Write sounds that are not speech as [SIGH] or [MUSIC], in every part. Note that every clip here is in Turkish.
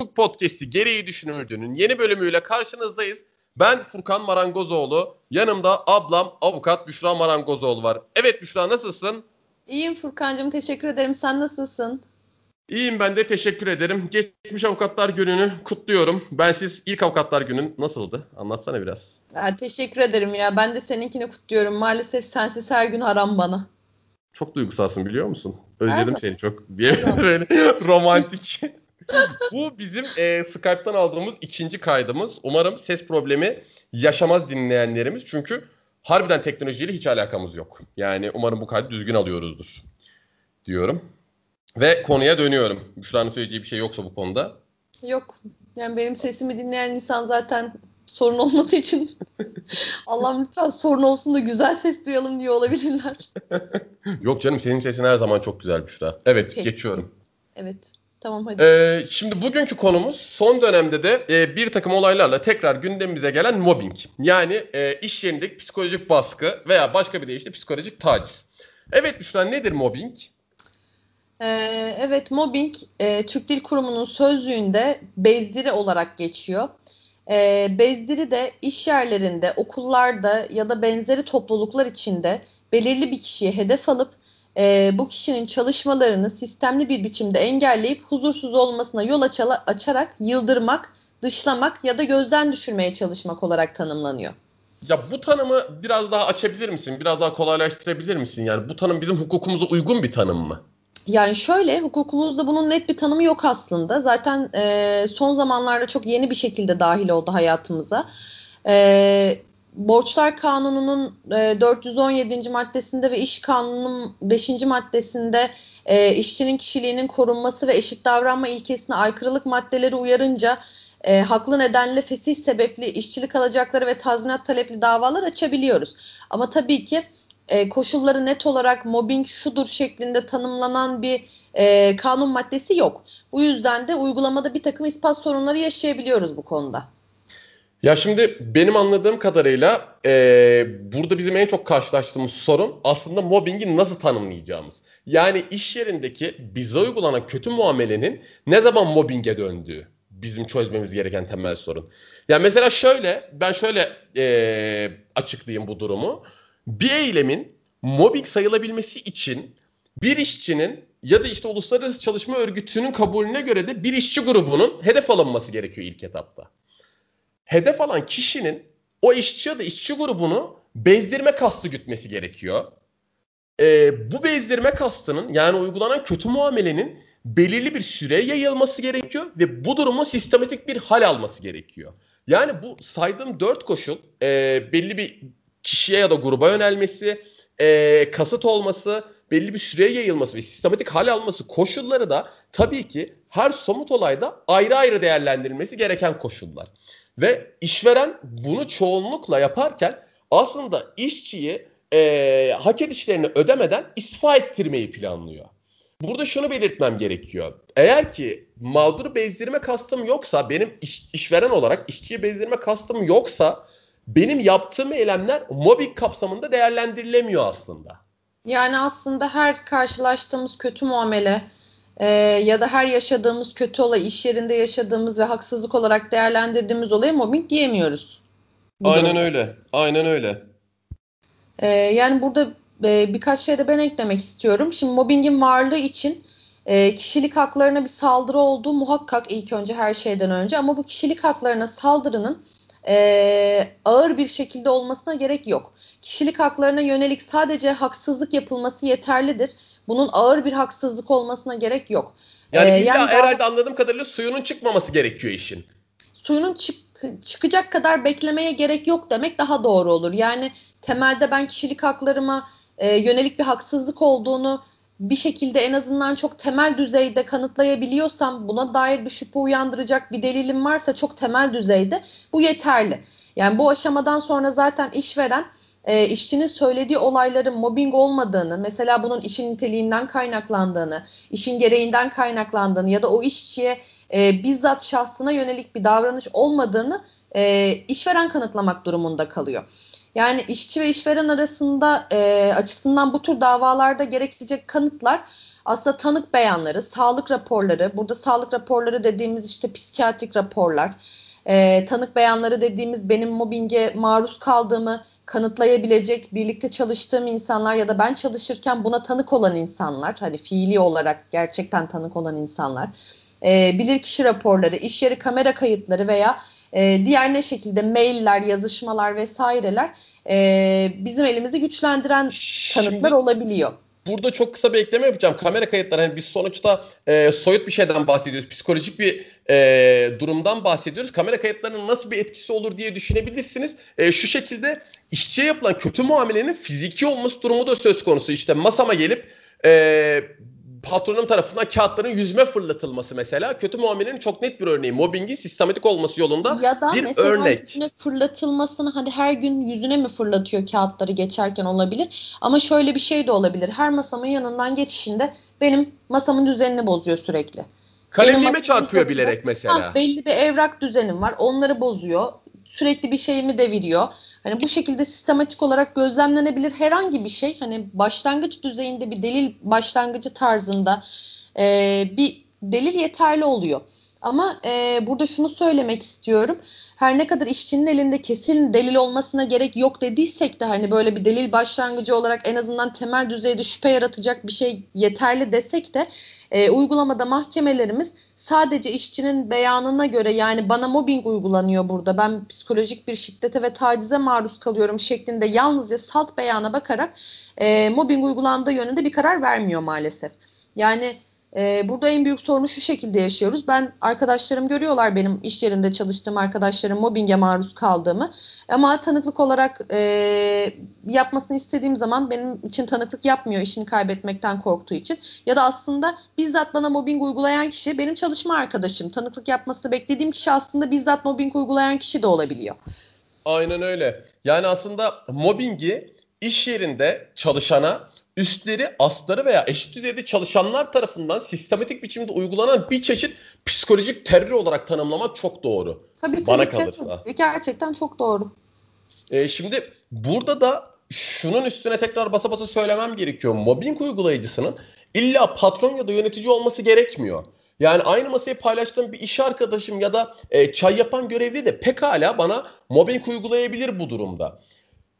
Hukuk Podcast'i gereği düşünüldüğünün yeni bölümüyle karşınızdayız. Ben Furkan Marangozoğlu. Yanımda ablam avukat Büşra Marangozoğlu var. Evet Büşra nasılsın? İyiyim Furkan'cığım teşekkür ederim. Sen nasılsın? İyiyim ben de teşekkür ederim. Geçmiş Avukatlar Günü'nü kutluyorum. Ben siz ilk Avukatlar Günün nasıldı? Anlatsana biraz. Ya, teşekkür ederim ya. Ben de seninkini kutluyorum. Maalesef sensiz her gün haram bana. Çok duygusalsın biliyor musun? Özledim seni çok. Bir [LAUGHS] böyle romantik. [LAUGHS] Bu bizim e, Skype'tan aldığımız ikinci kaydımız. Umarım ses problemi yaşamaz dinleyenlerimiz. Çünkü harbiden teknolojiyle hiç alakamız yok. Yani umarım bu kaydı düzgün alıyoruzdur diyorum. Ve konuya dönüyorum. Büşra'nın söyleyeceği bir şey yoksa bu konuda. Yok. Yani benim sesimi dinleyen insan zaten sorun olması için [LAUGHS] Allah'ım lütfen sorun olsun da güzel ses duyalım diye olabilirler. [LAUGHS] Yok canım senin sesin her zaman çok güzel Büşra. Evet Peki. geçiyorum. Evet. Tamam hadi. Ee, şimdi bugünkü konumuz son dönemde de e, bir takım olaylarla tekrar gündemimize gelen mobbing. Yani e, iş yerindeki psikolojik baskı veya başka bir deyişle psikolojik taciz. Evet Büşra nedir mobbing? Ee, evet mobbing e, Türk Dil Kurumu'nun sözlüğünde bezdiri olarak geçiyor. E, bezdiri de iş yerlerinde, okullarda ya da benzeri topluluklar içinde belirli bir kişiye hedef alıp e, bu kişinin çalışmalarını sistemli bir biçimde engelleyip huzursuz olmasına yol açala, açarak yıldırmak, dışlamak ya da gözden düşürmeye çalışmak olarak tanımlanıyor. Ya bu tanımı biraz daha açabilir misin? Biraz daha kolaylaştırabilir misin? Yani bu tanım bizim hukukumuza uygun bir tanım mı? Yani şöyle hukukumuzda bunun net bir tanımı yok aslında. Zaten e, son zamanlarda çok yeni bir şekilde dahil oldu hayatımıza. E, Borçlar Kanunu'nun e, 417. maddesinde ve İş Kanunu'nun 5. maddesinde e, işçinin kişiliğinin korunması ve eşit davranma ilkesine aykırılık maddeleri uyarınca e, haklı nedenle fesih sebepli işçilik alacakları ve tazminat talepli davalar açabiliyoruz. Ama tabii ki e, koşulları net olarak mobbing şudur şeklinde tanımlanan bir e, kanun maddesi yok. Bu yüzden de uygulamada bir takım ispat sorunları yaşayabiliyoruz bu konuda. Ya şimdi benim anladığım kadarıyla e, burada bizim en çok karşılaştığımız sorun aslında mobbingi nasıl tanımlayacağımız. Yani iş yerindeki bize uygulanan kötü muamelenin ne zaman mobbinge döndüğü bizim çözmemiz gereken temel sorun. Ya mesela şöyle ben şöyle e, açıklayayım bu durumu bir eylemin mobbing sayılabilmesi için bir işçinin ya da işte Uluslararası Çalışma Örgütü'nün kabulüne göre de bir işçi grubunun hedef alınması gerekiyor ilk etapta. Hedef alan kişinin o işçi ya da işçi grubunu bezdirme kastı gütmesi gerekiyor. Ee, bu bezdirme kastının yani uygulanan kötü muamelenin belirli bir süreye yayılması gerekiyor ve bu durumun sistematik bir hal alması gerekiyor. Yani bu saydığım dört koşul e, belli bir kişiye ya da gruba yönelmesi, e, kasıt olması, belli bir süreye yayılması ve sistematik hal alması koşulları da tabii ki her somut olayda ayrı ayrı değerlendirilmesi gereken koşullar. Ve işveren bunu çoğunlukla yaparken aslında işçiyi e, hak edişlerini ödemeden istifa ettirmeyi planlıyor. Burada şunu belirtmem gerekiyor. Eğer ki mağduru bezdirme kastım yoksa, benim iş, işveren olarak işçiyi bezdirme kastım yoksa benim yaptığım eylemler mobbing kapsamında değerlendirilemiyor aslında. Yani aslında her karşılaştığımız kötü muamele e, ya da her yaşadığımız kötü olay, iş yerinde yaşadığımız ve haksızlık olarak değerlendirdiğimiz olaya mobbing diyemiyoruz. Aynen durumda. öyle. Aynen öyle. E, yani burada e, birkaç şey de ben eklemek istiyorum. Şimdi mobbingin varlığı için e, kişilik haklarına bir saldırı olduğu muhakkak ilk önce her şeyden önce ama bu kişilik haklarına saldırının e, ağır bir şekilde olmasına gerek yok. Kişilik haklarına yönelik sadece haksızlık yapılması yeterlidir. Bunun ağır bir haksızlık olmasına gerek yok. Yani ee, yani herhalde daha, anladığım kadarıyla suyunun çıkmaması gerekiyor işin. Suyunun çık, çıkacak kadar beklemeye gerek yok demek daha doğru olur. Yani temelde ben kişilik haklarıma e, yönelik bir haksızlık olduğunu bir şekilde en azından çok temel düzeyde kanıtlayabiliyorsam buna dair bir şüphe uyandıracak bir delilim varsa çok temel düzeyde bu yeterli. Yani bu aşamadan sonra zaten işveren e, işçinin söylediği olayların mobbing olmadığını, mesela bunun işin niteliğinden kaynaklandığını, işin gereğinden kaynaklandığını ya da o işçiye e, bizzat şahsına yönelik bir davranış olmadığını e, işveren kanıtlamak durumunda kalıyor. Yani işçi ve işveren arasında e, açısından bu tür davalarda gerekecek kanıtlar aslında tanık beyanları, sağlık raporları, burada sağlık raporları dediğimiz işte psikiyatrik raporlar, e, tanık beyanları dediğimiz benim mobbinge maruz kaldığımı kanıtlayabilecek birlikte çalıştığım insanlar ya da ben çalışırken buna tanık olan insanlar, hani fiili olarak gerçekten tanık olan insanlar, e, bilirkişi raporları, iş yeri kamera kayıtları veya e, diğer ne şekilde mailler, yazışmalar vesaireler e, bizim elimizi güçlendiren tanıklar olabiliyor. Burada çok kısa bir ekleme yapacağım. Kamera kayıtları hani biz sonuçta e, soyut bir şeyden bahsediyoruz. Psikolojik bir e, durumdan bahsediyoruz. Kamera kayıtlarının nasıl bir etkisi olur diye düşünebilirsiniz. E, şu şekilde işçiye yapılan kötü muamelenin fiziki olması durumu da söz konusu. İşte masama gelip e, patronum tarafından kağıtların yüzme fırlatılması mesela kötü muamelenin çok net bir örneği. Mobbingin sistematik olması yolunda ya da bir mesela örnek. yüzüne fırlatılmasını hadi her gün yüzüne mi fırlatıyor kağıtları geçerken olabilir. Ama şöyle bir şey de olabilir. Her masamın yanından geçişinde benim masamın düzenini bozuyor sürekli. Kalemliğime çarpıyor bilerek mesela. Ha, belli bir evrak düzenim var. Onları bozuyor. Sürekli bir şeyimi deviriyor. Hani bu şekilde sistematik olarak gözlemlenebilir herhangi bir şey. Hani başlangıç düzeyinde bir delil başlangıcı tarzında e, bir delil yeterli oluyor. Ama e, burada şunu söylemek istiyorum. Her ne kadar işçinin elinde kesin delil olmasına gerek yok dediysek de hani böyle bir delil başlangıcı olarak en azından temel düzeyde şüphe yaratacak bir şey yeterli desek de e, uygulamada mahkemelerimiz sadece işçinin beyanına göre yani bana mobbing uygulanıyor burada ben psikolojik bir şiddete ve tacize maruz kalıyorum şeklinde yalnızca salt beyana bakarak e, mobbing uygulandığı yönünde bir karar vermiyor maalesef. Yani e, burada en büyük sorunu şu şekilde yaşıyoruz. Ben arkadaşlarım görüyorlar benim iş yerinde çalıştığım arkadaşlarım mobbinge maruz kaldığımı. Ama tanıklık olarak e, yapmasını istediğim zaman benim için tanıklık yapmıyor işini kaybetmekten korktuğu için. Ya da aslında bizzat bana mobbing uygulayan kişi benim çalışma arkadaşım. Tanıklık yapmasını beklediğim kişi aslında bizzat mobbing uygulayan kişi de olabiliyor. Aynen öyle. Yani aslında mobbingi iş yerinde çalışana üstleri, astları veya eşit düzeyde çalışanlar tarafından sistematik biçimde uygulanan bir çeşit psikolojik terör olarak tanımlamak çok doğru. Tabii tabii. Bana kalırsa. Gerçekten çok doğru. Ee, şimdi burada da şunun üstüne tekrar basa basa söylemem gerekiyor. Mobbing uygulayıcısının illa patron ya da yönetici olması gerekmiyor. Yani aynı masayı paylaştığım bir iş arkadaşım ya da e, çay yapan görevli de pekala bana mobbing uygulayabilir bu durumda.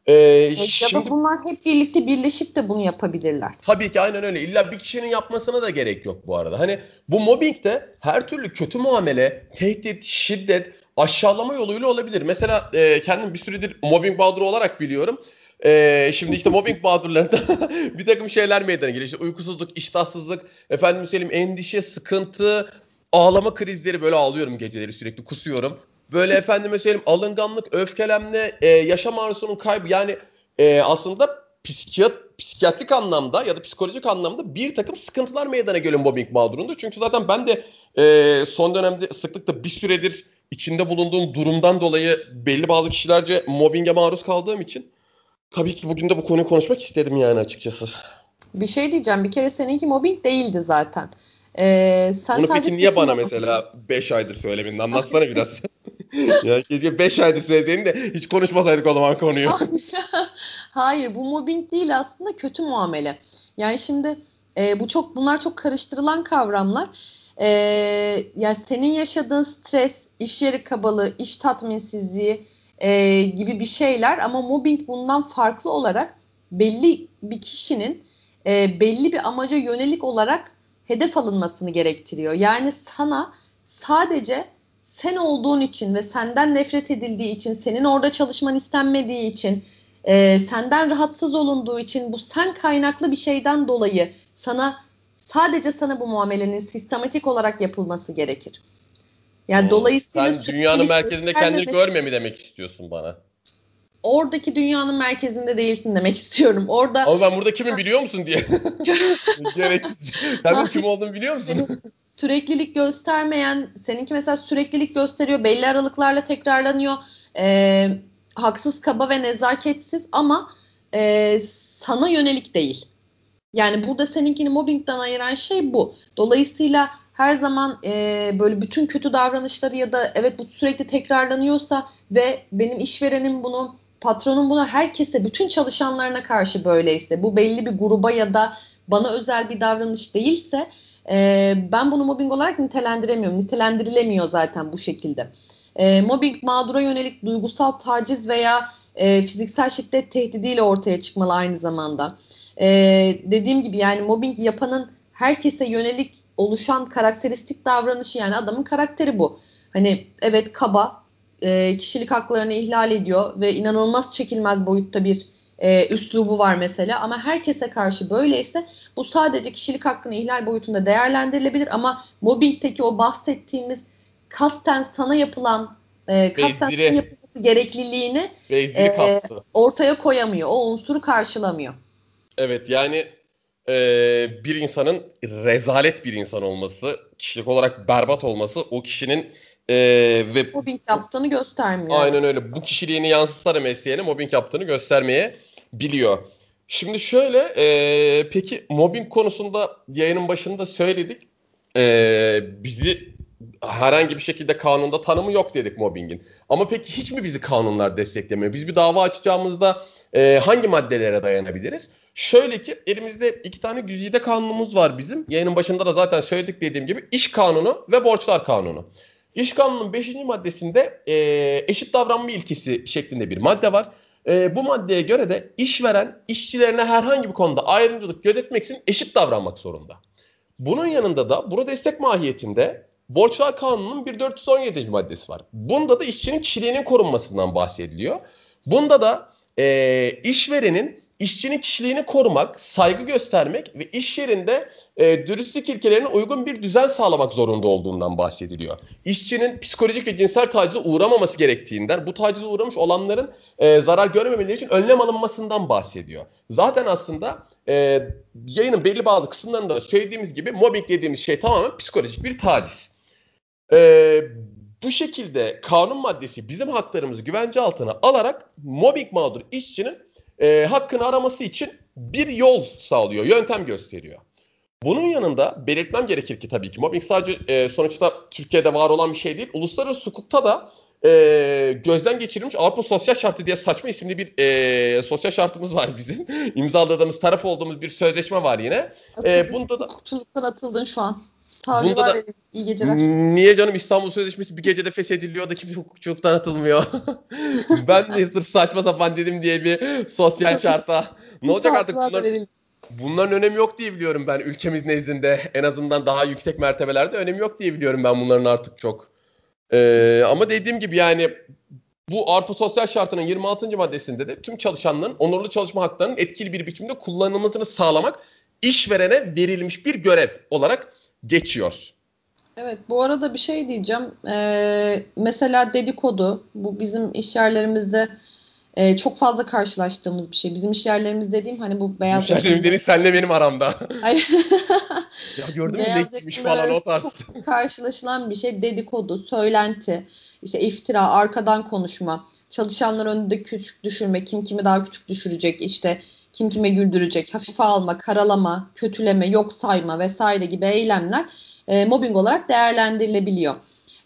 Ee, ya şimdi, da bunlar hep birlikte birleşip de bunu yapabilirler. Tabii ki aynen öyle. İlla bir kişinin yapmasına da gerek yok bu arada. Hani bu mobbing de her türlü kötü muamele, tehdit, şiddet, aşağılama yoluyla olabilir. Mesela e, kendim bir süredir mobbing mağduru olarak biliyorum. E, şimdi işte mobbing mağdurlarında [LAUGHS] bir takım şeyler meydana geliyor. İşte uykusuzluk, iştahsızlık, efendim söyleyeyim endişe, sıkıntı, ağlama krizleri böyle ağlıyorum geceleri sürekli kusuyorum. Böyle efendime söyleyeyim alınganlık, öfkelenme, e, yaşam arzusunun kaybı yani e, aslında psikiyat, psikiyatrik anlamda ya da psikolojik anlamda bir takım sıkıntılar meydana geliyor mobbing mağdurunda. Çünkü zaten ben de e, son dönemde sıklıkla bir süredir içinde bulunduğum durumdan dolayı belli bazı kişilerce mobbinge maruz kaldığım için tabii ki bugün de bu konuyu konuşmak istedim yani açıkçası. Bir şey diyeceğim. Bir kere seninki mobbing değildi zaten. Ee, sen Bunu peki niye bana mesela 5 aydır söylemedin? Anlatsana [LAUGHS] biraz. Ya keşke 5 aydır söylediğini de hiç konuşmasaydık o zaman konuyu. [LAUGHS] Hayır bu mobbing değil aslında kötü muamele. Yani şimdi e, bu çok bunlar çok karıştırılan kavramlar. E, yani senin yaşadığın stres, iş yeri kabalığı, iş tatminsizliği e, gibi bir şeyler ama mobbing bundan farklı olarak belli bir kişinin e, belli bir amaca yönelik olarak hedef alınmasını gerektiriyor. Yani sana sadece sen olduğun için ve senden nefret edildiği için, senin orada çalışman istenmediği için, e, senden rahatsız olunduğu için bu sen kaynaklı bir şeyden dolayı sana sadece sana bu muamelenin sistematik olarak yapılması gerekir. Yani Oo, dolayısıyla sen dünyanın merkezinde kendini görme mi demek istiyorsun bana? Oradaki dünyanın merkezinde değilsin demek istiyorum. Orada Ama ben burada kimin biliyor musun diye. [LAUGHS] Gereksiz. Sen kim olduğunu biliyor musun? Süreklilik göstermeyen, seninki mesela süreklilik gösteriyor, belli aralıklarla tekrarlanıyor. E, haksız, kaba ve nezaketsiz ama e, sana yönelik değil. Yani burada seninkini mobbingden ayıran şey bu. Dolayısıyla her zaman e, böyle bütün kötü davranışları ya da evet bu sürekli tekrarlanıyorsa ve benim işverenim bunu patronum bunu herkese bütün çalışanlarına karşı böyleyse bu belli bir gruba ya da bana özel bir davranış değilse e, ben bunu mobbing olarak nitelendiremiyorum. Nitelendirilemiyor zaten bu şekilde. E, mobbing mağdura yönelik duygusal taciz veya e, fiziksel şiddet tehdidiyle ortaya çıkmalı aynı zamanda. E, dediğim gibi yani mobbing yapanın herkese yönelik oluşan karakteristik davranışı yani adamın karakteri bu. Hani evet kaba, e, kişilik haklarını ihlal ediyor ve inanılmaz çekilmez boyutta bir e, üslubu var mesela ama herkese karşı böyleyse bu sadece kişilik hakkını ihlal boyutunda değerlendirilebilir ama mobbingteki o bahsettiğimiz kasten sana yapılan e, kasten sana yapılması gerekliliğini e, ortaya koyamıyor. O unsuru karşılamıyor. Evet yani e, bir insanın rezalet bir insan olması, kişilik olarak berbat olması o kişinin e, ve mobbing yaptığını göstermiyor. Aynen öyle. Bu kişiliğini yansıtsa da mesleğine mobbing yaptığını göstermeye biliyor. Şimdi şöyle e, peki mobbing konusunda yayının başında söyledik. E, bizi herhangi bir şekilde kanunda tanımı yok dedik mobbingin. Ama peki hiç mi bizi kanunlar desteklemiyor? Biz bir dava açacağımızda e, hangi maddelere dayanabiliriz? Şöyle ki elimizde iki tane güzide kanunumuz var bizim. Yayının başında da zaten söyledik dediğim gibi iş kanunu ve borçlar kanunu. İş kanunun 5. maddesinde e, eşit davranma ilkesi şeklinde bir madde var. E, bu maddeye göre de işveren işçilerine herhangi bir konuda ayrımcılık gözetmek eşit davranmak zorunda. Bunun yanında da bunu destek mahiyetinde Borçlar Kanunu'nun bir 417. maddesi var. Bunda da işçinin kişiliğinin korunmasından bahsediliyor. Bunda da e, işverenin işçinin kişiliğini korumak, saygı göstermek ve iş yerinde e, dürüstlük ilkelerine uygun bir düzen sağlamak zorunda olduğundan bahsediliyor. İşçinin psikolojik ve cinsel tacize uğramaması gerektiğinden, bu tacize uğramış olanların e, zarar görmemeleri için önlem alınmasından bahsediyor. Zaten aslında e, yayının belli bazı kısımlarında söylediğimiz gibi mobbing dediğimiz şey tamamen psikolojik bir taciz. E, bu şekilde kanun maddesi bizim haklarımızı güvence altına alarak mobbing mağdur işçinin e, hakkını araması için bir yol sağlıyor, yöntem gösteriyor. Bunun yanında belirtmem gerekir ki tabii ki mobbing sadece e, sonuçta Türkiye'de var olan bir şey değil. Uluslararası hukukta da e, gözden geçirilmiş Avrupa Sosyal Şartı diye saçma isimli bir e, sosyal şartımız var bizim. [LAUGHS] İmzaladığımız taraf olduğumuz bir sözleşme var yine. E, bunda da hukukçuluktan atıldın şu an. Savcılar da, iyi geceler. Niye canım İstanbul Sözleşmesi bir gecede feshediliyor da kimse hukukçuluktan atılmıyor. [LAUGHS] ben de sırf saçma sapan dedim diye bir sosyal [LAUGHS] şarta. ne olacak artık bunlar, bunların önemi yok diye biliyorum ben ülkemiz nezdinde. En azından daha yüksek mertebelerde önemi yok diye biliyorum ben bunların artık çok. Ee, ama dediğim gibi yani bu Avrupa Sosyal Şartı'nın 26. maddesinde de tüm çalışanların onurlu çalışma haklarının etkili bir biçimde kullanılmasını sağlamak işverene verilmiş bir görev olarak geçiyor. Evet bu arada bir şey diyeceğim. Ee, mesela dedikodu bu bizim iş yerlerimizde e, çok fazla karşılaştığımız bir şey. Bizim iş yerlerimiz dediğim hani bu beyaz iş yerlerim dediğin senle benim aramda. [LAUGHS] ya gördün mü ne falan o tarz. Çok karşılaşılan bir şey dedikodu, söylenti, işte iftira, arkadan konuşma, çalışanlar önünde küçük düşürme, kim kimi daha küçük düşürecek, işte kim kime güldürecek, hafife alma, karalama, kötüleme, yok sayma vesaire gibi eylemler e, mobbing olarak değerlendirilebiliyor.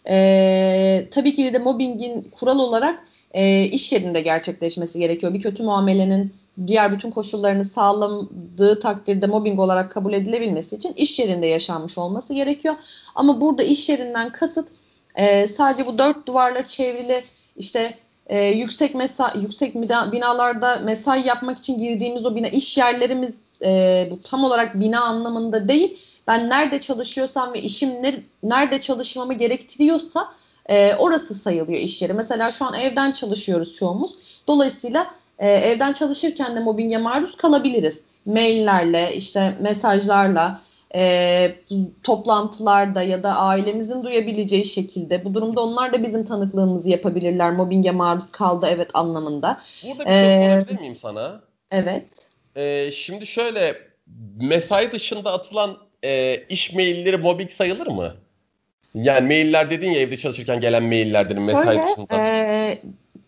E, tabii ki de mobbingin kural olarak e, iş yerinde gerçekleşmesi gerekiyor. Bir kötü muamelenin diğer bütün koşullarını sağladığı takdirde mobbing olarak kabul edilebilmesi için iş yerinde yaşanmış olması gerekiyor. Ama burada iş yerinden kasıt e, sadece bu dört duvarla çevrili işte e, yüksek mesa yüksek binalarda mesai yapmak için girdiğimiz o bina iş yerlerimiz e, bu tam olarak bina anlamında değil. Ben nerede çalışıyorsam ve işim ne, nerede çalışmamı gerektiriyorsa e, orası sayılıyor iş yeri. Mesela şu an evden çalışıyoruz çoğumuz. Dolayısıyla e, evden çalışırken de mobbinge maruz kalabiliriz. Maillerle, işte mesajlarla, e, toplantılarda ya da ailemizin duyabileceği şekilde bu durumda onlar da bizim tanıklığımızı yapabilirler. Mobbinge maruz kaldı evet anlamında. Burada bir ee, soru sorabilir miyim sana? Evet. Ee, şimdi şöyle mesai dışında atılan e, iş mailleri mobbing sayılır mı? Yani mailler dedin ya evde çalışırken gelen maillerden mesai dışında. E,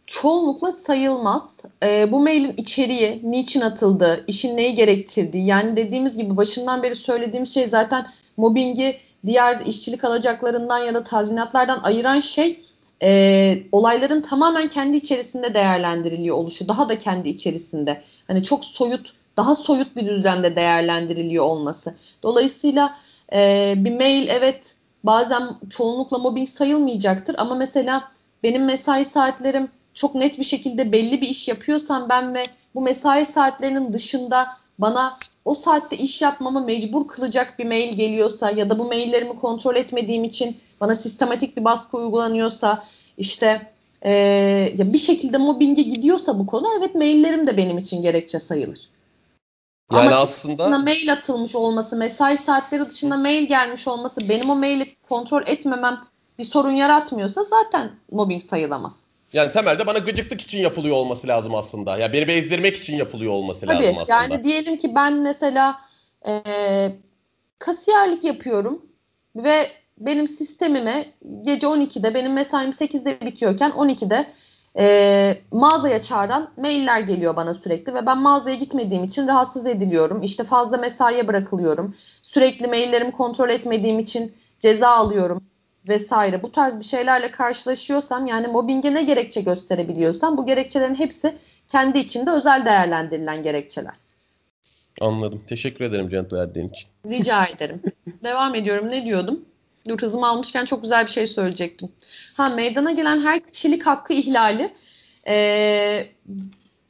çoğunlukla sayılmaz. E, bu mailin içeriği, niçin atıldı, işin neyi gerektirdiği yani dediğimiz gibi başından beri söylediğim şey zaten mobbingi diğer işçilik alacaklarından ya da tazminatlardan ayıran şey e, olayların tamamen kendi içerisinde değerlendiriliyor oluşu. Daha da kendi içerisinde. Hani çok soyut, daha soyut bir düzlemde değerlendiriliyor olması. Dolayısıyla e, bir mail evet bazen çoğunlukla mobbing sayılmayacaktır ama mesela benim mesai saatlerim çok net bir şekilde belli bir iş yapıyorsam ben ve bu mesai saatlerinin dışında bana o saatte iş yapmamı mecbur kılacak bir mail geliyorsa ya da bu maillerimi kontrol etmediğim için bana sistematik bir baskı uygulanıyorsa işte e, ya bir şekilde mobbinge gidiyorsa bu konu evet maillerim de benim için gerekçe sayılır. Yani Ama aslında mail atılmış olması, mesai saatleri dışında mail gelmiş olması benim o maili kontrol etmemem bir sorun yaratmıyorsa zaten mobbing sayılamaz. Yani temelde bana gıcıklık için yapılıyor olması lazım aslında. Ya yani beni bezdirmek için yapılıyor olması Tabii, lazım aslında. Yani diyelim ki ben mesela e, kasiyerlik yapıyorum ve benim sistemime gece 12'de benim mesaim 8'de bitiyorken 12'de e, mağazaya çağıran mailler geliyor bana sürekli ve ben mağazaya gitmediğim için rahatsız ediliyorum. İşte fazla mesaiye bırakılıyorum. Sürekli maillerimi kontrol etmediğim için ceza alıyorum vesaire. Bu tarz bir şeylerle karşılaşıyorsam yani mobbinge ne gerekçe gösterebiliyorsam bu gerekçelerin hepsi kendi içinde özel değerlendirilen gerekçeler. Anladım. Teşekkür ederim cevap verdiğin için. Rica ederim. Devam ediyorum. Ne diyordum? Dur hızımı almışken çok güzel bir şey söyleyecektim. Ha meydana gelen her kişilik hakkı ihlali ee,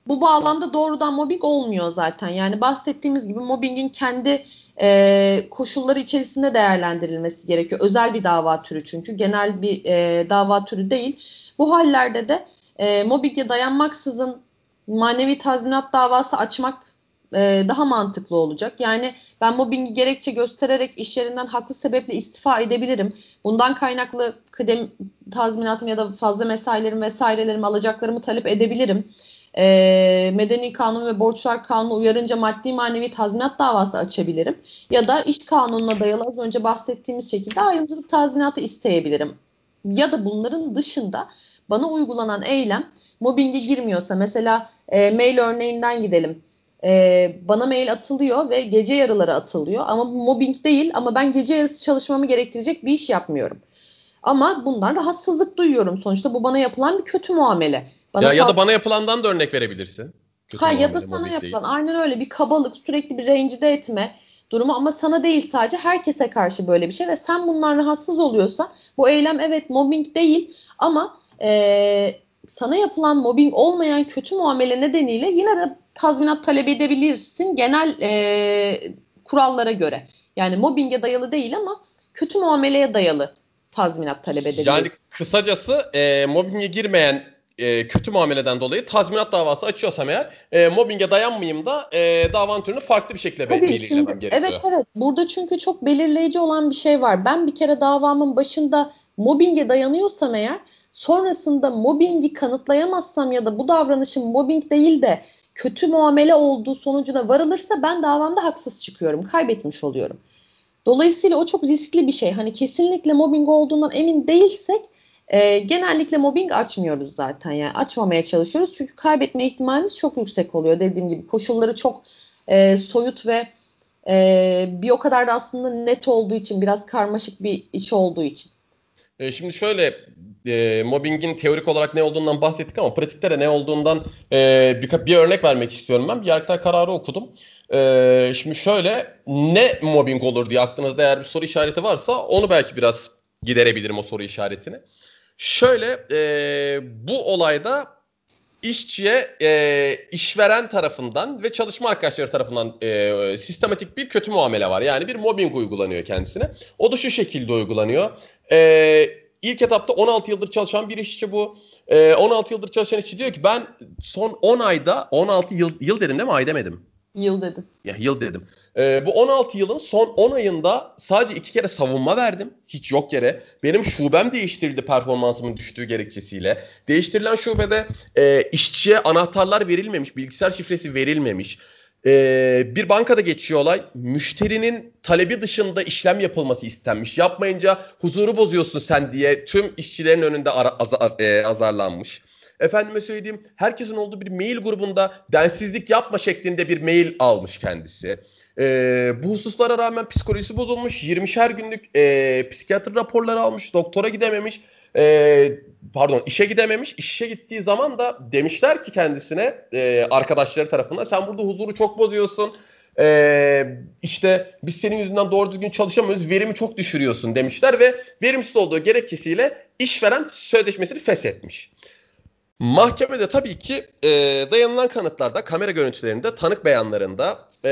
bu bağlamda doğrudan mobbing olmuyor zaten. Yani bahsettiğimiz gibi mobbingin kendi e, koşulları içerisinde değerlendirilmesi gerekiyor. Özel bir dava türü çünkü genel bir e, dava türü değil. Bu hallerde de e, mobbinge dayanmaksızın manevi tazminat davası açmak e, daha mantıklı olacak. Yani ben mobbingi gerekçe göstererek iş yerinden haklı sebeple istifa edebilirim. Bundan kaynaklı kıdem tazminatım ya da fazla mesailerim vesairelerimi alacaklarımı talep edebilirim. E, medeni kanun ve borçlar kanunu uyarınca maddi manevi tazminat davası açabilirim. Ya da iş kanununa dayalı az önce bahsettiğimiz şekilde ayrımcılık tazminatı isteyebilirim. Ya da bunların dışında bana uygulanan eylem mobbinge girmiyorsa mesela e, mail örneğinden gidelim e, bana mail atılıyor ve gece yarıları atılıyor. Ama bu mobbing değil ama ben gece yarısı çalışmamı gerektirecek bir iş yapmıyorum. Ama bundan rahatsızlık duyuyorum. Sonuçta bu bana yapılan bir kötü muamele. Bana ya, ya da bana yapılandan da örnek verebilirsin. Kötü ha ya da sana yapılan değil. aynen öyle bir kabalık sürekli bir rencide etme durumu ama sana değil sadece herkese karşı böyle bir şey ve sen bundan rahatsız oluyorsan bu eylem evet mobbing değil ama e, sana yapılan mobbing olmayan kötü muamele nedeniyle yine de tazminat talep edebilirsin genel e, kurallara göre. Yani mobbinge dayalı değil ama kötü muameleye dayalı tazminat talep edebilirsin. Yani kısacası e, mobbinge girmeyen e, kötü muameleden dolayı tazminat davası açıyorsam eğer e, mobbinge dayanmayayım da e, davanın türünü farklı bir şekilde Tabii, belirlemem gerekiyor. Evet evet burada çünkü çok belirleyici olan bir şey var. Ben bir kere davamın başında mobbinge dayanıyorsam eğer sonrasında mobbingi kanıtlayamazsam ya da bu davranışın mobbing değil de kötü muamele olduğu sonucuna varılırsa ben davamda haksız çıkıyorum. Kaybetmiş oluyorum. Dolayısıyla o çok riskli bir şey. Hani kesinlikle mobbing olduğundan emin değilsek e, genellikle mobbing açmıyoruz zaten. Yani açmamaya çalışıyoruz. Çünkü kaybetme ihtimalimiz çok yüksek oluyor. Dediğim gibi koşulları çok e, soyut ve e, bir o kadar da aslında net olduğu için biraz karmaşık bir iş olduğu için. E, şimdi şöyle e, mobbingin teorik olarak ne olduğundan bahsettik ama pratikte de ne olduğundan e, bir, bir örnek vermek istiyorum ben. Bir Yargıtay kararı okudum. E, şimdi şöyle ne mobbing olur diye aklınızda eğer bir soru işareti varsa onu belki biraz giderebilirim o soru işaretini. Şöyle e, bu olayda işçiye e, işveren tarafından ve çalışma arkadaşları tarafından e, sistematik bir kötü muamele var. Yani bir mobbing uygulanıyor kendisine. O da şu şekilde uygulanıyor. E, ilk etapta 16 yıldır çalışan bir işçi bu. E, 16 yıldır çalışan işçi diyor ki ben son 10 ayda 16 yıl yıl dedim değil mi ay demedim. Yıl dedim. Ya yıl dedim. Ee, bu 16 yılın son 10 ayında sadece iki kere savunma verdim. Hiç yok yere. Benim şubem değiştirildi performansımın düştüğü gerekçesiyle. Değiştirilen şubede e, işçiye anahtarlar verilmemiş, bilgisayar şifresi verilmemiş. Ee, bir bankada geçiyor olay. Müşterinin talebi dışında işlem yapılması istenmiş. Yapmayınca huzuru bozuyorsun sen diye tüm işçilerin önünde ara, az, e, azarlanmış. Efendime söyleyeyim herkesin olduğu bir mail grubunda densizlik yapma şeklinde bir mail almış kendisi. E, bu hususlara rağmen psikolojisi bozulmuş. 20'şer günlük e, psikiyatri raporları almış. Doktora gidememiş. E, pardon işe gidememiş. İşe gittiği zaman da demişler ki kendisine e, arkadaşları tarafından sen burada huzuru çok bozuyorsun. E, işte biz senin yüzünden doğru düzgün çalışamıyoruz. Verimi çok düşürüyorsun demişler ve verimsiz olduğu gerekçesiyle işveren sözleşmesini feshetmiş. Mahkemede tabii ki e, dayanılan kanıtlarda, kamera görüntülerinde, tanık beyanlarında, e,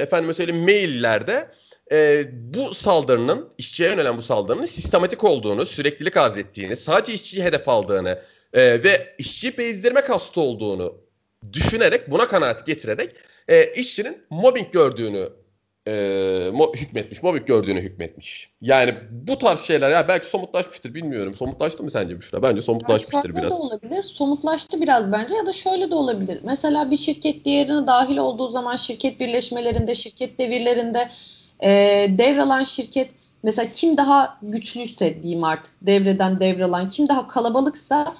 efendime söyleyeyim maillerde e, bu saldırının, işçiye yönelen bu saldırının sistematik olduğunu, süreklilik arz ettiğini, sadece işçiyi hedef aldığını e, ve işçiyi bezdirme kastı olduğunu düşünerek, buna kanaat getirerek e, işçinin mobbing gördüğünü e, mo- hükmetmiş, mobbing gördüğünü hükmetmiş. Yani bu tarz şeyler ya belki somutlaşmıştır bilmiyorum. Somutlaştı mı sence Büşra? Bence somutlaşmıştır ya biraz. da olabilir, somutlaştı biraz bence ya da şöyle de olabilir. Mesela bir şirket diğerine dahil olduğu zaman şirket birleşmelerinde, şirket devirlerinde e, devralan şirket mesela kim daha güçlüyse diyeyim artık devreden devralan kim daha kalabalıksa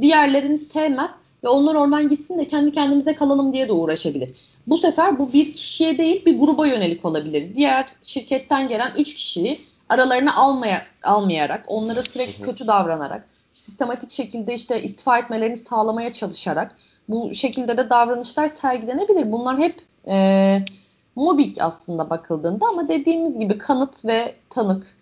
diğerlerini sevmez ve onlar oradan gitsin de kendi kendimize kalalım diye de uğraşabilir. Bu sefer bu bir kişiye değil bir gruba yönelik olabilir. Diğer şirketten gelen 3 kişiyi aralarına almaya, almayarak, onlara sürekli kötü davranarak, sistematik şekilde işte istifa etmelerini sağlamaya çalışarak bu şekilde de davranışlar sergilenebilir. Bunlar hep e, mobbing aslında bakıldığında ama dediğimiz gibi kanıt ve tanık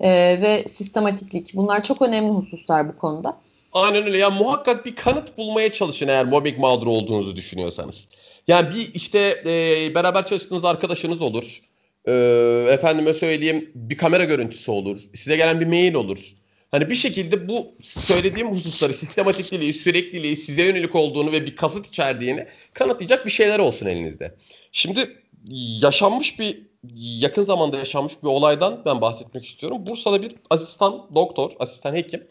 e, ve sistematiklik bunlar çok önemli hususlar bu konuda. Aynen öyle. Yani muhakkak bir kanıt bulmaya çalışın eğer mobbing mağduru olduğunuzu düşünüyorsanız. Yani bir işte e, beraber çalıştığınız arkadaşınız olur. E, efendime söyleyeyim bir kamera görüntüsü olur. Size gelen bir mail olur. Hani bir şekilde bu söylediğim hususları sistematikliliği, sürekliliği, size yönelik olduğunu ve bir kasıt içerdiğini kanıtlayacak bir şeyler olsun elinizde. Şimdi yaşanmış bir yakın zamanda yaşanmış bir olaydan ben bahsetmek istiyorum. Bursa'da bir asistan doktor, asistan hekim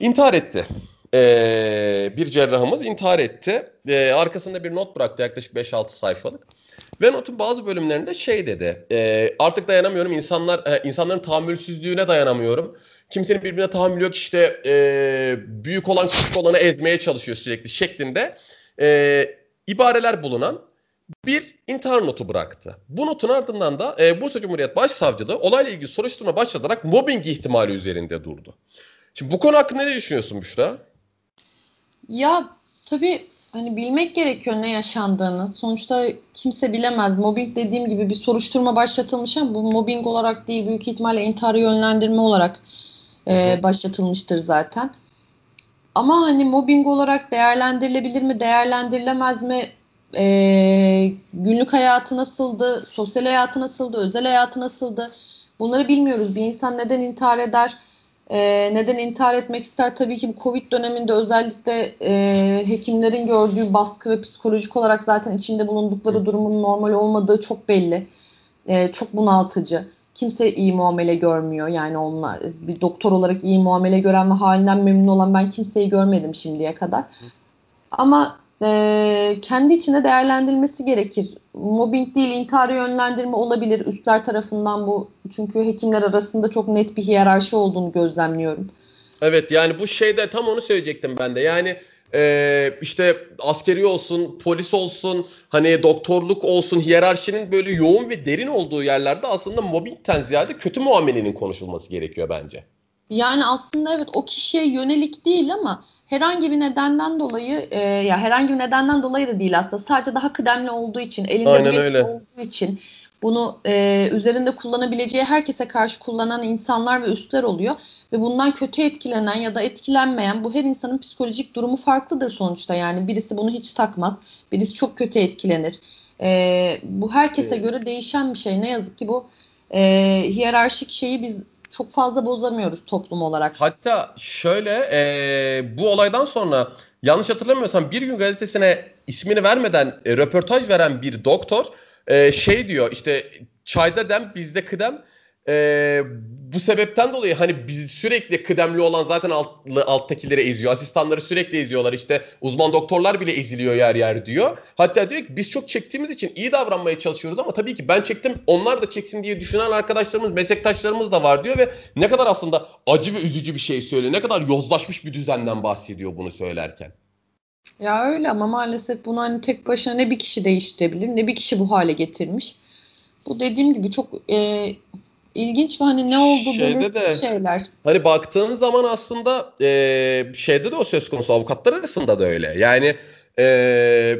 intihar etti. Ee, bir cerrahımız intihar etti. Ee, arkasında bir not bıraktı yaklaşık 5-6 sayfalık. Ve notun bazı bölümlerinde şey dedi. E, artık dayanamıyorum. İnsanlar e, insanların tahammülsüzlüğüne dayanamıyorum. Kimsenin birbirine tahammülü yok. İşte e, büyük olan küçük olanı ezmeye çalışıyor sürekli şeklinde e, ibareler bulunan bir intihar notu bıraktı. Bu notun ardından da e, Bursa Cumhuriyet Başsavcılığı olayla ilgili soruşturma başlatarak mobbing ihtimali üzerinde durdu. Şimdi bu konu hakkında ne düşünüyorsun Büşra? Ya tabii hani bilmek gerekiyor ne yaşandığını. Sonuçta kimse bilemez. Mobbing dediğim gibi bir soruşturma başlatılmış ama bu mobbing olarak değil büyük ihtimalle intiharı yönlendirme olarak e, başlatılmıştır zaten. Ama hani mobbing olarak değerlendirilebilir mi, değerlendirilemez mi? E, günlük hayatı nasıldı, sosyal hayatı nasıldı, özel hayatı nasıldı? Bunları bilmiyoruz. Bir insan neden intihar eder? E, neden intihar etmek ister? Tabii ki bu Covid döneminde özellikle e, hekimlerin gördüğü baskı ve psikolojik olarak zaten içinde bulundukları durumun normal olmadığı çok belli. E, çok bunaltıcı. Kimse iyi muamele görmüyor. Yani onlar bir doktor olarak iyi muamele gören ve halinden memnun olan ben kimseyi görmedim şimdiye kadar. Ama e, kendi içinde değerlendirilmesi gerekir. Mobbing değil intihar yönlendirme olabilir üstler tarafından bu. Çünkü hekimler arasında çok net bir hiyerarşi olduğunu gözlemliyorum. Evet yani bu şeyde tam onu söyleyecektim ben de. Yani e, işte askeri olsun, polis olsun, hani doktorluk olsun, hiyerarşinin böyle yoğun ve derin olduğu yerlerde aslında mobbingten ziyade kötü muamelenin konuşulması gerekiyor bence. Yani aslında evet o kişiye yönelik değil ama herhangi bir nedenden dolayı e, ya herhangi bir nedenden dolayı da değil aslında. Sadece daha kıdemli olduğu için elinde Aynen öyle. olduğu için bunu e, üzerinde kullanabileceği herkese karşı kullanan insanlar ve üstler oluyor. Ve bundan kötü etkilenen ya da etkilenmeyen bu her insanın psikolojik durumu farklıdır sonuçta. Yani birisi bunu hiç takmaz birisi çok kötü etkilenir. E, bu herkese evet. göre değişen bir şey. Ne yazık ki bu e, hiyerarşik şeyi biz çok fazla bozamıyoruz toplum olarak. Hatta şöyle e, bu olaydan sonra yanlış hatırlamıyorsam Bir Gün Gazetesi'ne ismini vermeden e, röportaj veren bir doktor e, şey diyor işte çayda dem bizde kıdem e, bu sebepten dolayı hani biz sürekli kıdemli olan zaten alt, alttakileri eziyor. Asistanları sürekli eziyorlar. İşte uzman doktorlar bile eziliyor yer yer diyor. Hatta diyor ki biz çok çektiğimiz için iyi davranmaya çalışıyoruz ama tabii ki ben çektim onlar da çeksin diye düşünen arkadaşlarımız, meslektaşlarımız da var diyor ve ne kadar aslında acı ve üzücü bir şey söylüyor. Ne kadar yozlaşmış bir düzenden bahsediyor bunu söylerken. Ya öyle ama maalesef bunu hani tek başına ne bir kişi değiştirebilir ne bir kişi bu hale getirmiş. Bu dediğim gibi çok e, ilginç ve hani ne olduğu Şeyde belirsiz de- şeyler. Hani baktığın zaman aslında e, şeyde de o söz konusu avukatlar arasında da öyle. Yani e,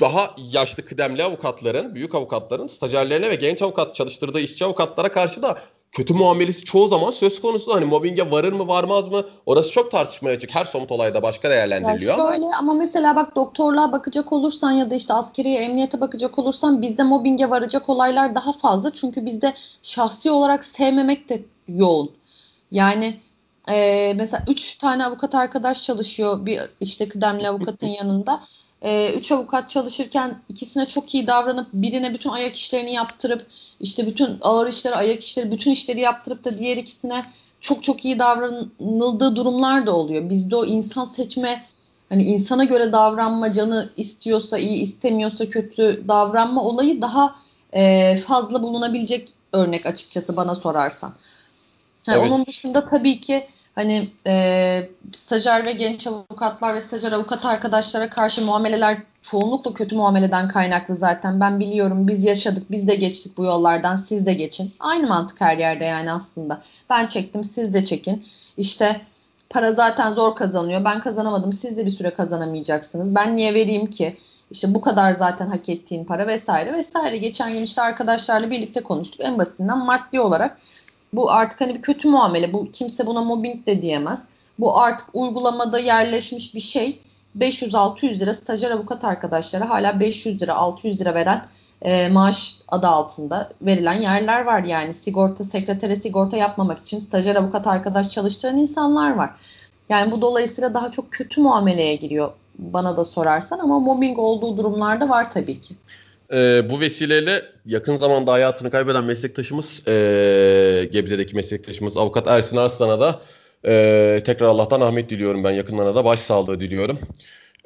daha yaşlı kıdemli avukatların, büyük avukatların stajyerlerine ve genç avukat çalıştırdığı işçi avukatlara karşı da kötü muamelesi çoğu zaman söz konusu. Hani mobbinge varır mı varmaz mı? Orası çok tartışmaya açık. Her somut olayda başka değerlendiriliyor ama şöyle ama mesela bak doktorluğa bakacak olursan ya da işte askeriye emniyete bakacak olursan bizde mobbinge varacak olaylar daha fazla. Çünkü bizde şahsi olarak sevmemek de yoğun. Yani e, mesela üç tane avukat arkadaş çalışıyor bir işte kıdemli avukatın [LAUGHS] yanında. E, üç avukat çalışırken ikisine çok iyi davranıp birine bütün ayak işlerini yaptırıp işte bütün ağır işleri, ayak işleri, bütün işleri yaptırıp da diğer ikisine çok çok iyi davranıldığı durumlar da oluyor. Bizde o insan seçme hani insana göre davranma canı istiyorsa iyi istemiyorsa kötü davranma olayı daha e, fazla bulunabilecek örnek açıkçası bana sorarsan. Ha, Evet. Onun dışında tabii ki hani e, stajyer ve genç avukatlar ve stajyer avukat arkadaşlara karşı muameleler çoğunlukla kötü muameleden kaynaklı zaten. Ben biliyorum biz yaşadık biz de geçtik bu yollardan siz de geçin. Aynı mantık her yerde yani aslında. Ben çektim siz de çekin. İşte para zaten zor kazanıyor. Ben kazanamadım siz de bir süre kazanamayacaksınız. Ben niye vereyim ki? İşte bu kadar zaten hak ettiğin para vesaire vesaire. Geçen gün işte arkadaşlarla birlikte konuştuk. En basitinden maddi olarak bu artık hani bir kötü muamele. Bu kimse buna mobbing de diyemez. Bu artık uygulamada yerleşmiş bir şey. 500-600 lira stajyer avukat arkadaşlara hala 500 lira 600 lira veren e, maaş adı altında verilen yerler var. Yani sigorta sekretere sigorta yapmamak için stajyer avukat arkadaş çalıştıran insanlar var. Yani bu dolayısıyla daha çok kötü muameleye giriyor bana da sorarsan ama mobbing olduğu durumlarda var tabii ki. Ee, bu vesileyle yakın zamanda hayatını kaybeden meslektaşımız, ee, Gebze'deki meslektaşımız avukat Ersin Arslan'a da ee, tekrar Allah'tan rahmet diliyorum ben. Yakınlarına da başsağlığı diliyorum.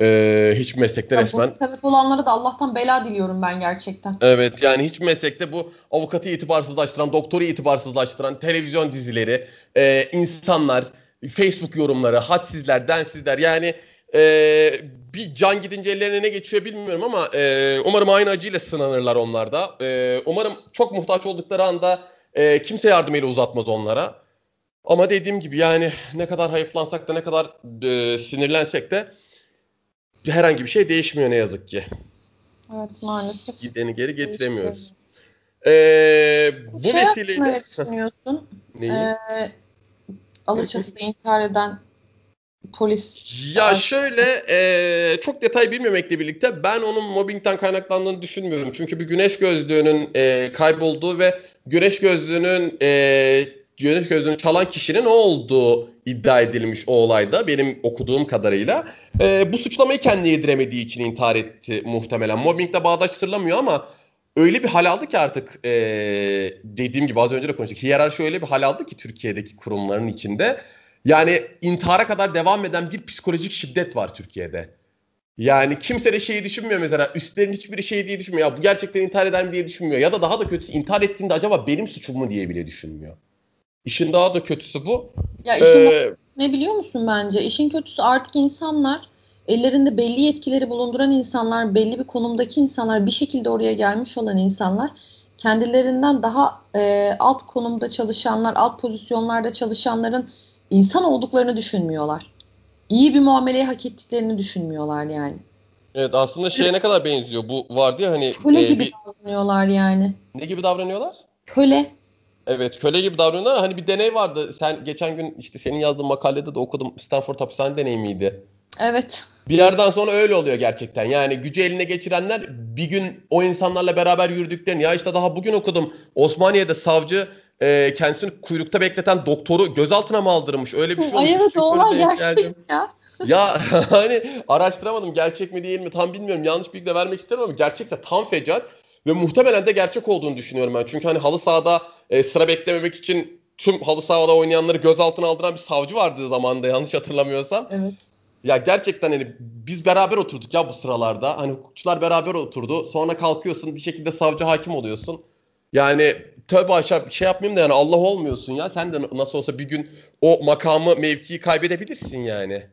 Ee, hiç meslekte Ya resmen sebep olanlara da Allah'tan bela diliyorum ben gerçekten. Evet yani hiç meslekte bu avukatı itibarsızlaştıran, doktoru itibarsızlaştıran televizyon dizileri, e, insanlar, Facebook yorumları, hadsizler, densizler yani e, bir can gidince ellerine ne geçiyor bilmiyorum ama e, umarım aynı acıyla sınanırlar onlar da. E, umarım çok muhtaç oldukları anda e, kimse yardım eli uzatmaz onlara. Ama dediğim gibi yani ne kadar hayıflansak da ne kadar e, sinirlensek de herhangi bir şey değişmiyor ne yazık ki. Evet maalesef. Gideni geri getiremiyoruz. Ee, bu şey hakkında ne vesileyle düşünüyorsun? [LAUGHS] neyi? Ee, Alaçatı'da intihar eden polis. Ya şöyle e, çok detay bilmemekle birlikte ben onun mobbingten kaynaklandığını düşünmüyorum. Çünkü bir güneş gözlüğünün e, kaybolduğu ve güneş gözlüğünün e, güneş gözlüğünü çalan kişinin o olduğu iddia edilmiş o olayda benim okuduğum kadarıyla. E, bu suçlamayı kendine yediremediği için intihar etti muhtemelen. Mobbingle bağdaştırılamıyor ama öyle bir hal aldı ki artık e, dediğim gibi az önce de konuştuk. Hiyerarşi öyle bir hal aldı ki Türkiye'deki kurumların içinde. Yani intihara kadar devam eden bir psikolojik şiddet var Türkiye'de. Yani kimse de şeyi düşünmüyor mesela üstlerin hiçbiri şey diye düşünmüyor. Ya bu gerçekten intihar eder mi diye düşünmüyor. Ya da daha da kötüsü intihar ettiğinde acaba benim suçum mu diye bile düşünmüyor. İşin daha da kötüsü bu. Ya işin Ee, ne biliyor musun bence? İşin kötüsü artık insanlar ellerinde belli yetkileri bulunduran insanlar, belli bir konumdaki insanlar, bir şekilde oraya gelmiş olan insanlar kendilerinden daha e, alt konumda çalışanlar, alt pozisyonlarda çalışanların insan olduklarını düşünmüyorlar. İyi bir muameleyi hak ettiklerini düşünmüyorlar yani. evet aslında şeye ne kadar benziyor bu vardı ya hani Köle e, gibi bir- davranıyorlar yani. ne gibi davranıyorlar? Köle. Evet köle gibi davranıyorlar. Hani bir deney vardı. Sen geçen gün işte senin yazdığın makalede de okudum. Stanford hapishane deneyi miydi? Evet. Bir yerden sonra öyle oluyor gerçekten. Yani gücü eline geçirenler bir gün o insanlarla beraber yürüdüklerini ya işte daha bugün okudum. Osmaniye'de savcı e, kendisini kuyrukta bekleten doktoru gözaltına mı aldırmış? Öyle bir şey olmuş. Ay evet olay gerçek ya. Ya [LAUGHS] hani araştıramadım gerçek mi değil mi tam bilmiyorum. Yanlış bilgi de vermek isterim ama gerçekten tam fecal ve muhtemelen de gerçek olduğunu düşünüyorum ben. Çünkü hani halı sahada e, sıra beklememek için tüm halı sahada oynayanları gözaltına aldıran bir savcı vardı zamanında yanlış hatırlamıyorsam. Evet. Ya gerçekten hani biz beraber oturduk ya bu sıralarda. Hani hukukçular beraber oturdu. Sonra kalkıyorsun bir şekilde savcı hakim oluyorsun. Yani tövbe aşağı şey yapmayayım da yani Allah olmuyorsun ya. Sen de nasıl olsa bir gün o makamı, mevkiyi kaybedebilirsin yani.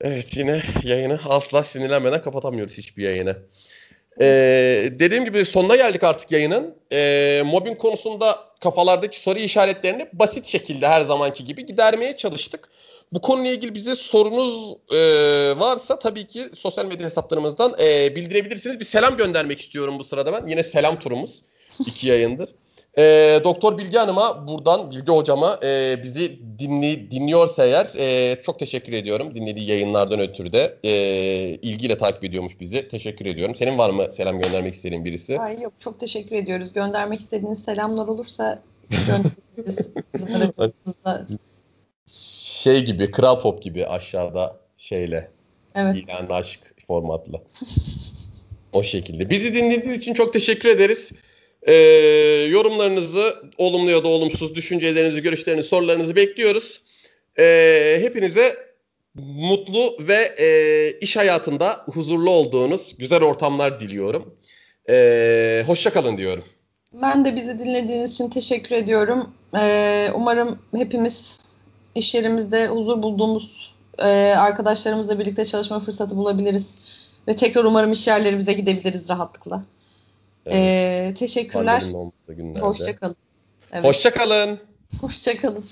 Evet yine yayını asla sinirlenmeden kapatamıyoruz hiçbir yayını. Ee, dediğim gibi sonuna geldik artık yayının. Ee, mobbing konusunda kafalardaki soru işaretlerini basit şekilde her zamanki gibi gidermeye çalıştık. Bu konuyla ilgili bize sorunuz e, varsa tabii ki sosyal medya hesaplarımızdan e, bildirebilirsiniz. Bir selam göndermek istiyorum bu sırada ben. Yine selam turumuz. İki yayındır. E, Doktor Bilge Hanım'a buradan Bilge Hocama e, bizi dinli, dinliyorsa eğer e, çok teşekkür ediyorum. Dinlediği yayınlardan ötürü de e, ilgiyle takip ediyormuş bizi. Teşekkür ediyorum. Senin var mı selam göndermek istediğin birisi? Ay yok çok teşekkür ediyoruz. Göndermek istediğiniz selamlar olursa aracılığımızda. [LAUGHS] Şey gibi, Kral Pop gibi aşağıda şeyle. Evet. İlan aşk formatlı. o şekilde. Bizi dinlediğiniz için çok teşekkür ederiz. Ee, yorumlarınızı, olumlu ya da olumsuz düşüncelerinizi, görüşlerinizi, sorularınızı bekliyoruz. Ee, hepinize mutlu ve e, iş hayatında huzurlu olduğunuz güzel ortamlar diliyorum. Ee, hoşça kalın diyorum. Ben de bizi dinlediğiniz için teşekkür ediyorum. Ee, umarım hepimiz iş yerimizde huzur bulduğumuz e, arkadaşlarımızla birlikte çalışma fırsatı bulabiliriz. Ve tekrar umarım iş yerlerimize gidebiliriz rahatlıkla. Evet. Ee, teşekkürler. Hoşçakalın. Evet. Hoşçakalın. [LAUGHS] Hoşçakalın.